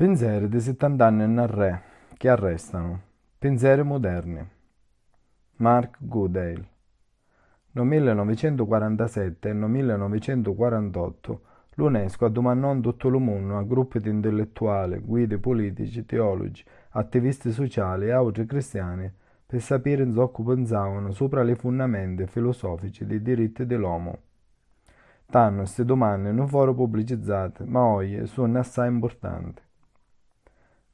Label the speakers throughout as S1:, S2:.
S1: Pensieri di 70 anni in re che arrestano. Pensieri moderni. Mark Goodale. Nel 1947 e nel 1948 l'UNESCO ha domandato tutto il mondo a gruppi di intellettuali, guide politici, teologi, attivisti sociali e altri cristiani per sapere in cosa pensavano sopra le fondamenta filosofiche dei diritti dell'uomo. Tanto queste domande non furono pubblicizzate, ma oggi sono assai importanti.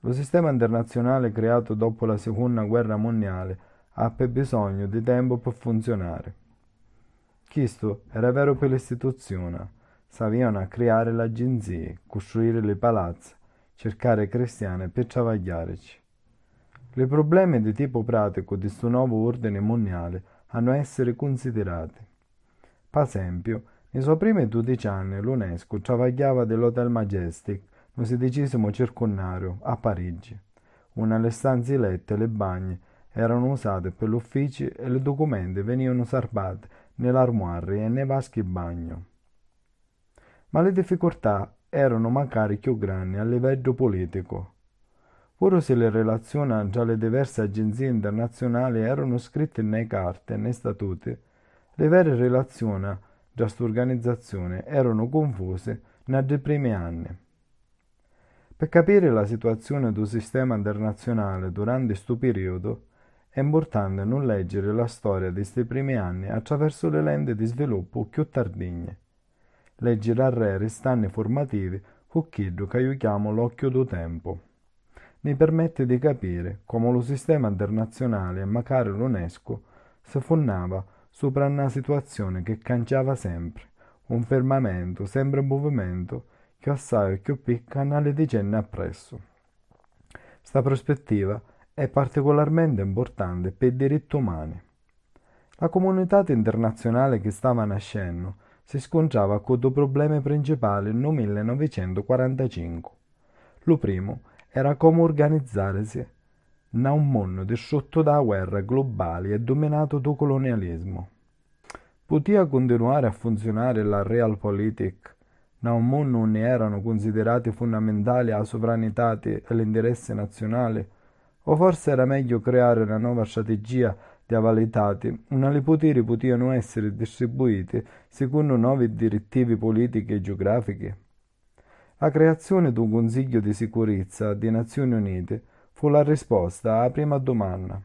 S1: Lo sistema internazionale creato dopo la seconda guerra mondiale ha bisogno di tempo per funzionare. Questo era vero per le istituzioni, a creare le agenzie, costruire le palazzi, cercare cristiani per travagliarci. I problemi di tipo pratico di questo nuovo ordine mondiale hanno essere considerati. Per esempio, nei suoi primi 12 anni l'UNESCO travagliava dell'Hotel Majestic un sedicesimo circondario a Parigi. Una le stanze lette e le bagne erano usate per gli uffici e i documenti venivano serbati nell'armoire e nei vaschi bagno. Ma le difficoltà erano magari più grandi a livello politico. Pur se le relazioni tra le diverse agenzie internazionali erano scritte nei carte e nei statuti, le vere relazioni tra queste organizzazioni erano confuse nei primi anni. Per capire la situazione del sistema internazionale durante questo periodo è importante non leggere la storia di questi primi anni attraverso le lenti di sviluppo più tardigne. Leggere a re restanti formativi con quello che io l'occhio do tempo. Mi permette di capire come lo sistema internazionale e magari l'UNESCO si fondava sopra una situazione che cambiava sempre, un fermamento sempre in movimento che assai più piccano alle decenne appresso. Sta prospettiva è particolarmente importante per i diritti umani. La comunità internazionale che stava nascendo si scontrava con due problemi principali nel 1945. Lo primo era come organizzarsi in un mondo distrutto da guerre globali e dominato dal colonialismo. Poteva continuare a funzionare la realpolitik mondo non erano considerati fondamentali la sovranità e l'interesse nazionale, o forse era meglio creare una nuova strategia di avalitati, una i poteri potevano essere distribuiti secondo nuove direttive politiche e geografiche. La creazione di un Consiglio di sicurezza delle Nazioni Unite fu la risposta alla prima domanda.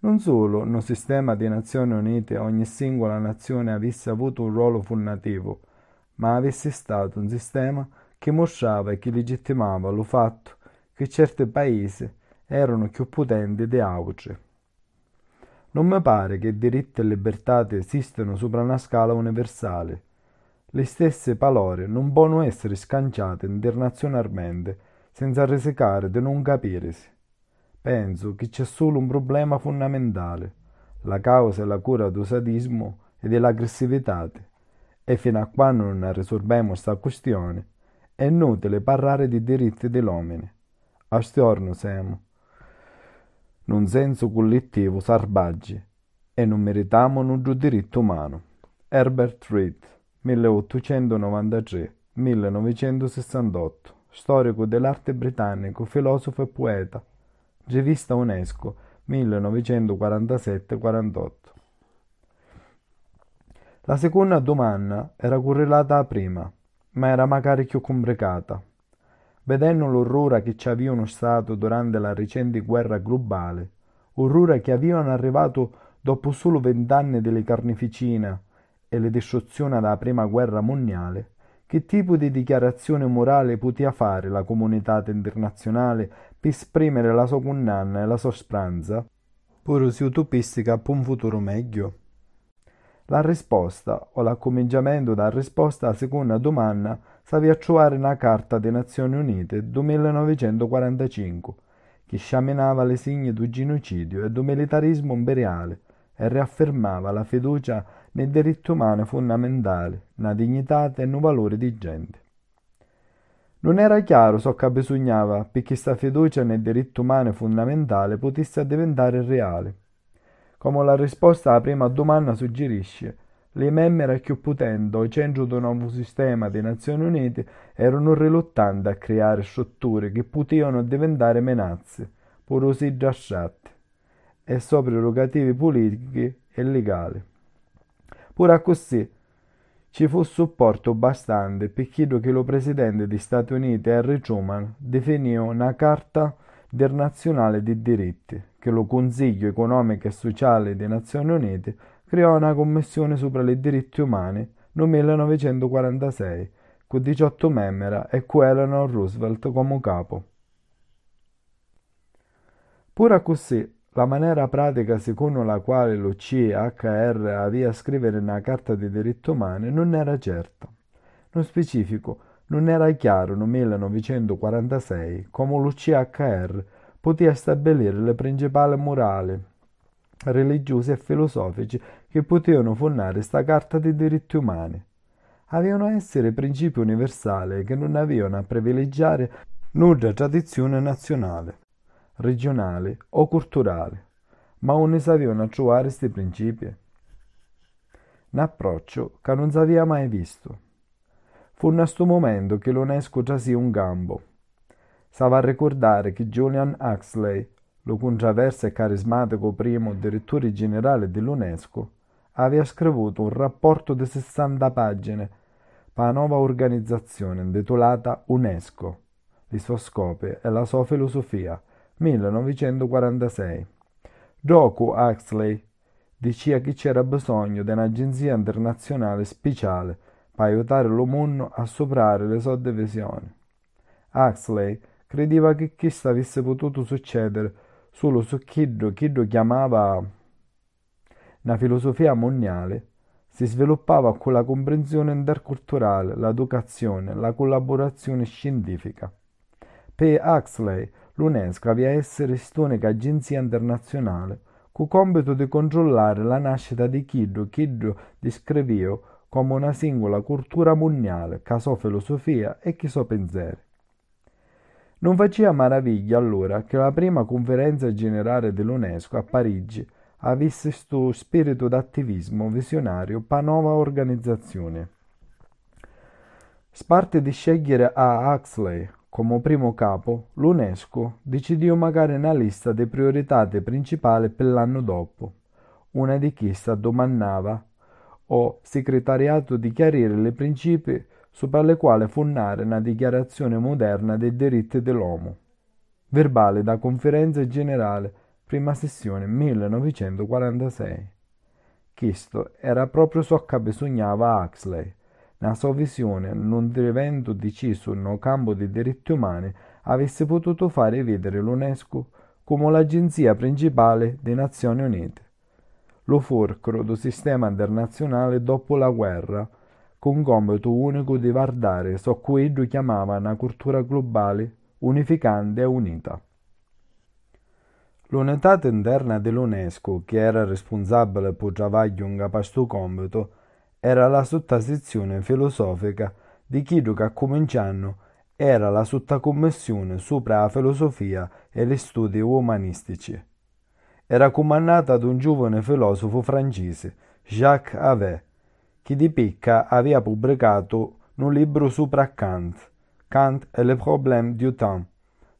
S1: Non solo nel sistema delle Nazioni Unite ogni singola nazione avesse avuto un ruolo fondativo, ma avesse stato un sistema che mostrava e che legittimava lo fatto che certi paesi erano più potenti di altri. Non mi pare che diritti e libertà esistano sopra una scala universale. Le stesse parole non possono essere scanciate internazionalmente senza risicare di non capirsi. Penso che c'è solo un problema fondamentale. La causa è la cura del sadismo e dell'aggressività e fino a quando non risolviamo questa questione è inutile parlare di diritti dell'uomo. A stiorno siamo, in un senso collettivo, salvaggi e non meritiamo un diritto umano. Herbert Reed, 1893-1968, storico dell'arte britannico, filosofo e poeta, rivista UNESCO, 1947-48. La seconda domanda era correlata alla prima, ma era magari più complicata. Vedendo l'orrore che ci avevano stato durante la recente guerra globale, orrore che avevano arrivato dopo solo vent'anni delle carneficine e le distruzioni della prima guerra mondiale, che tipo di dichiarazione morale poteva fare la comunità internazionale per esprimere la sua condanna e la sua speranza, pur si utopistica per un futuro meglio? La risposta o l'accominciamento da risposta alla seconda domanda a trovare nella Carta delle Nazioni Unite del 1945, che sciaminava le segne del genocidio e del militarismo imperiale e riaffermava la fiducia nei diritti umani fondamentali, nella dignità e nei valori di gente. Non era chiaro ciò che bisognava perché questa fiducia nei diritti umani fondamentali potesse diventare reale. Come la risposta alla prima domanda suggerisce, le membri più potenti al centro del nuovo sistema delle Nazioni Unite erano riluttanti a creare strutture che potevano diventare minacce, pur così giastrate, e so prerogative politiche e legali. Pure così ci fu supporto bastante per quello che il presidente degli Stati Uniti Harry Truman definì una Carta internazionale di diritti, che lo Consiglio economico e sociale delle Nazioni Unite creò una commissione sopra i diritti umani nel 1946, con 18 membri e con Eleanor Roosevelt come capo. Pure così, la maniera pratica secondo la quale lo CHR aveva scrivere una Carta dei diritti umani non era certa. Nello specifico, non era chiaro nel 1946 come lo CHR poteva stabilire le principali morali, religiose e filosofiche che potevano fondare questa Carta dei diritti umani. Avevano essere principi universali che non avevano a privilegiare nulla tradizione nazionale regionale o culturale, ma non sapevano trovare questi principi. Un approccio che non si aveva mai visto. Fu in questo momento che l'UNESCO trasì un gambo. Stava a ricordare che Julian Huxley, lo controverso e carismatico primo direttore generale dell'UNESCO, aveva scritto un rapporto di 60 pagine per la nuova organizzazione intitolata UNESCO, il suo scopo e la sua filosofia, 1946. Dopo Huxley diceva che c'era bisogno di un'agenzia internazionale speciale per aiutare mondo a superare le sue divisioni. Huxley credeva che questo avesse potuto succedere solo su chi lo chiamava una filosofia mondiale si sviluppava con la comprensione interculturale, l'educazione, la collaborazione scientifica. Per Huxley l'UNESCO aveva essere l'unica agenzia internazionale con compito di controllare la nascita di Chiddo Chiddo descriveva come una singola cultura mondiale, che sua filosofia e che suo pensiero. Non faceva meraviglia allora che la prima conferenza generale dell'UNESCO a Parigi avesse questo spirito d'attivismo visionario per nuova organizzazione. Sparte di scegliere a Huxley come primo capo, l'UNESCO decidió magari una lista di priorità principali per l'anno dopo. Una di queste domandava o segretariato di chiarire i principi sopra le quali fondare una dichiarazione moderna dei diritti dell'uomo. Verbale da conferenza generale, prima sessione 1946. Questo era proprio ciò che bisognava a Huxley la sua visione, non evento deciso nel campo dei diritti umani, avesse potuto fare vedere l'UNESCO come l'agenzia principale delle Nazioni Unite, lo fulcro del sistema internazionale dopo la guerra, con compito unico di guardare su cui lui chiamava una cultura globale, unificante e unita. L'unità interna dell'UNESCO, che era responsabile per lavoro in questo compito, era la sottosezione filosofica di chiddu ca cominciannu era la sottocommissione sopra la filosofia e gli studi umanistici. Era comandata da un giovane filosofo francese, Jacques Avé, che di picca aveva pubblicato un libro sopra Kant, Kant e le problème du temps,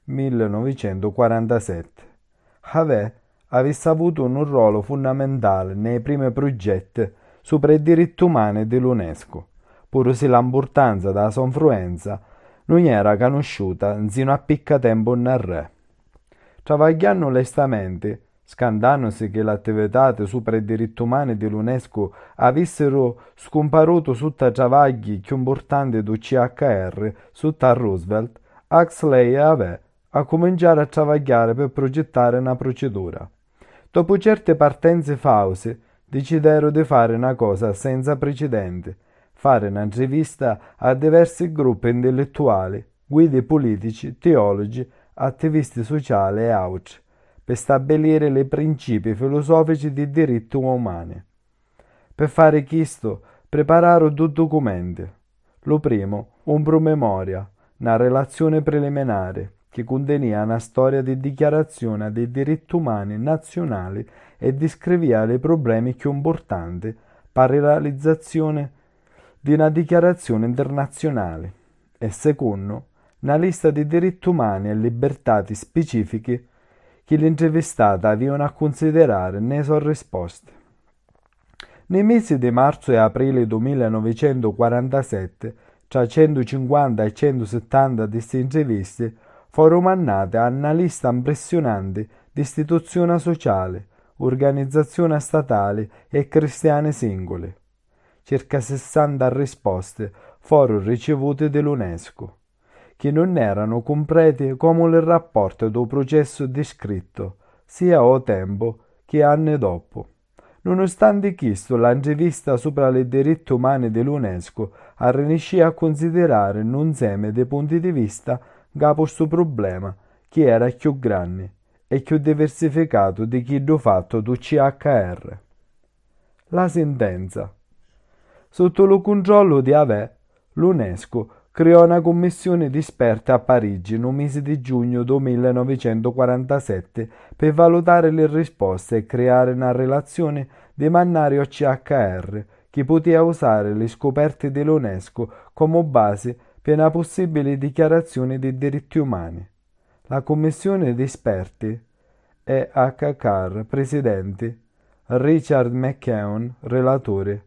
S1: 1947. Avé avesse avuto un ruolo fondamentale nei primi progetti sopra i diritti umani dell'UNESCO, pur se l'importanza della sua influenza non era conosciuta sino a picca tempo re. Travagliando onestamente, scandandosi che l'attività sopra i diritti umani dell'UNESCO avessero scomparuto sotto travagli più importanti del CHR sotto Roosevelt, Huxley aveva a cominciare a travagliare per progettare una procedura. Dopo certe partenze fause, decidero di fare una cosa senza precedenti, fare un'intervista a diversi gruppi intellettuali, guide politici, teologi, attivisti sociali e altri, per stabilire i principi filosofici di diritti umani. Per fare questo, prepararono due documenti. Lo primo, un promemoria, una relazione preliminare, che conteneva una storia di dichiarazione dei diritti umani nazionali e descriveva i problemi più importanti per la realizzazione di una dichiarazione internazionale e secondo una lista di diritti umani e libertà specifiche che l'intervistata avevano a considerare ne sono risposte. Nei mesi di marzo e aprile 1947, tra 150 e 170 di queste interviste, furono mandate a una lista impressionante di istituzioni sociali, organizzazioni statali e cristiane singole. Circa 60 risposte furono ricevute dall'UNESCO, che non erano complete come il rapporto del processo descritto, sia a tempo che anni dopo. Nonostante questo, l'intervista sopra i diritti umani dell'UNESCO riuscito a considerare un insieme di punti di vista capo questo problema, che era più grande e più diversificato di chi lo fatto do CHR. La sentenza. Sotto il controllo di Ave, l'UNESCO creò una commissione di esperti a Parigi nel mese di giugno 1947 per valutare le risposte e creare una relazione di mannario CHR che poteva usare le scoperte dell'UNESCO come base per una possibile dichiarazione dei diritti umani. La commissione di esperti è HCAR, presidente, Richard McKeown, relatore,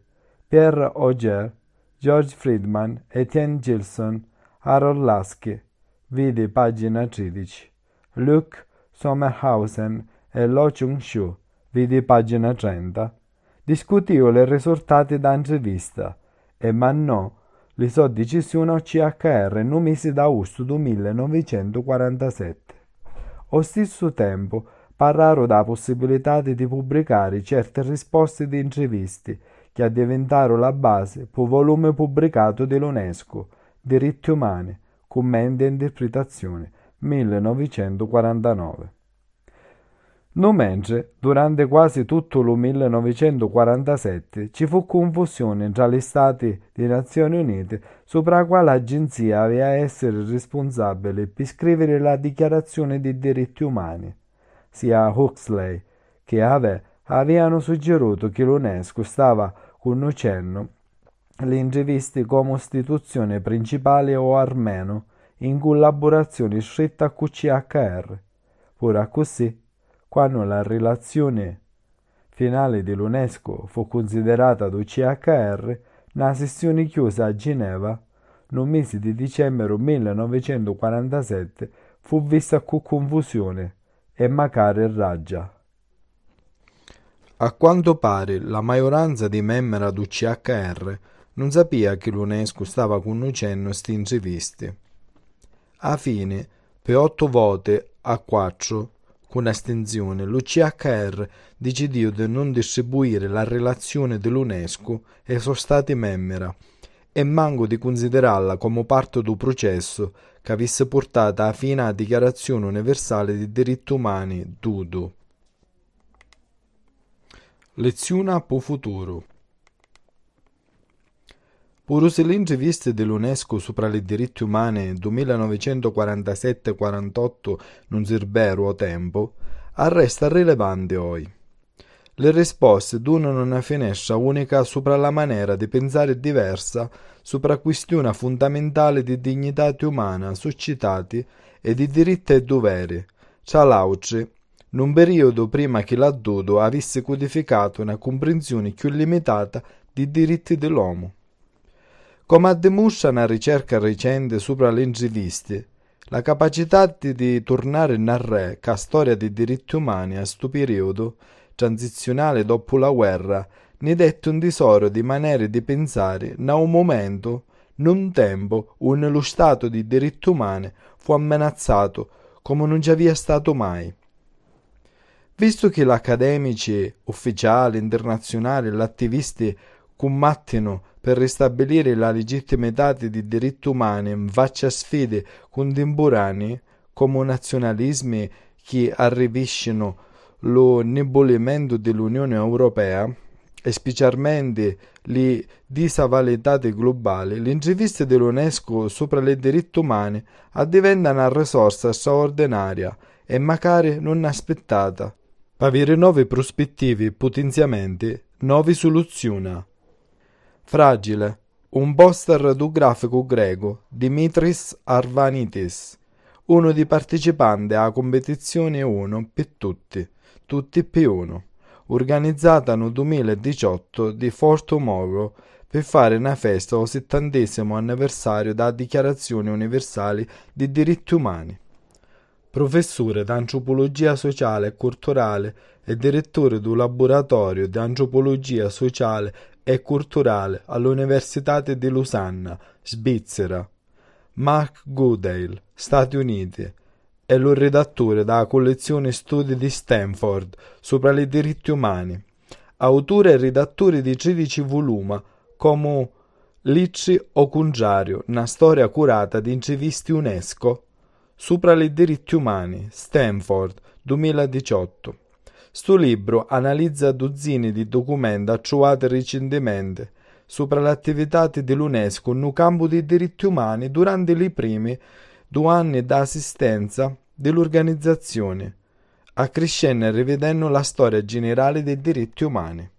S1: Pierre Auger, George Friedman, Etienne Gilson, Harold Lasky, vedi pagina 13, Luke Sommerhausen e Lo Chung-shu, vedi pagina 30, discutivano i risultati da intervista. E mannò le sue decisioni al CHR nel mese d'agosto 1947. Allo stesso tempo parlarono della possibilità di pubblicare certe risposte di interviste che diventarono la base per il volume pubblicato dell'UNESCO, Diritti umani, commenti e interpretazione, 1949. Non mentre, durante quasi tutto il 1947, ci fu confusione tra gli Stati delle Nazioni Unite sopra quale agenzia aveva essere responsabile per scrivere la Dichiarazione dei diritti umani. Sia Huxley che Ave avevano suggerito che l'UNESCO stava conducendo le interviste come istituzione principale o armeno in collaborazione stretta con CHR. Ora così, quando la relazione finale dell'UNESCO fu considerata do CHR, una sessione chiusa a Ginevra, nel mese di dicembre 1947, fu vista con confusione e magari raggia. A quanto pare la maggioranza dei membri del CHR non sapeva che l'UNESCO stava conducendo queste interviste. A fine, per otto voti a quattro, con astensione, lo CHR decidiò di non distribuire la relazione dell'UNESCO ai suoi stati membri e manco di considerarla come parte del processo che avesse portato a fine alla Dichiarazione universale dei diritti umani, DUDU. Lezione per futuro Pur se le interviste dell'UNESCO sopra i diritti umani 1947-48 non servero a tempo, resta rilevante oggi. Le risposte donano una finestra unica sopra la maniera di pensare diversa sopra questioni fondamentali di dignità umana suscitati e di diritti e doveri, tra l'altro in un periodo prima che l'addodo avesse codificato una comprensione più limitata di diritti dell'uomo. Come dimostra una ricerca recente sopra le interviste, la capacità di tornare nel re che storia dei diritti umani a questo periodo transizionale dopo la guerra ne dette un tesoro di maniere di pensare in un momento, in un tempo, in lo stato di diritti umani fu ammenazzato come non ci aveva stato mai. Visto che gli accademici, ufficiali, internazionali e gli attivisti combattono per ristabilire la legittimità dei diritti umani in faccia a sfide contemporanee come nazionalismi che arriviscono lo indebolimento dell'Unione Europea e specialmente le disavalità globali, le interviste dell'UNESCO sopra i diritti umani diventano una risorsa straordinaria e magari non aspettata avere prospettive e potenziamenti nuove soluzioni. Fragile, un poster du grafico greco, Dimitris Arvanitis, uno dei partecipanti alla competizione 1 per tutti, tutti più 1, organizzata nel 2018 di For Tomorrow per fare una festa al settantesimo anniversario della Dichiarazione Universale dei Diritti Umani. Professore d'antropologia sociale e culturale e direttore del laboratorio di antropologia sociale e culturale all'Università di Losanna, Svizzera. Mark Goodale, Stati Uniti, è lo redattore della collezione Studi di Stanford sopra i diritti umani, autore e redattore di 13 volumi come Licci o Cungiario, una storia curata di interviste UNESCO, sopra i diritti umani, Stanford, 2018. Sto libro analizza dozzine di documenti trovati recentemente sopra le attività dell'UNESCO nel campo dei diritti umani durante i primi due anni d'assistenza dell'organizzazione, accrescendo e rivedendo la storia generale dei diritti umani.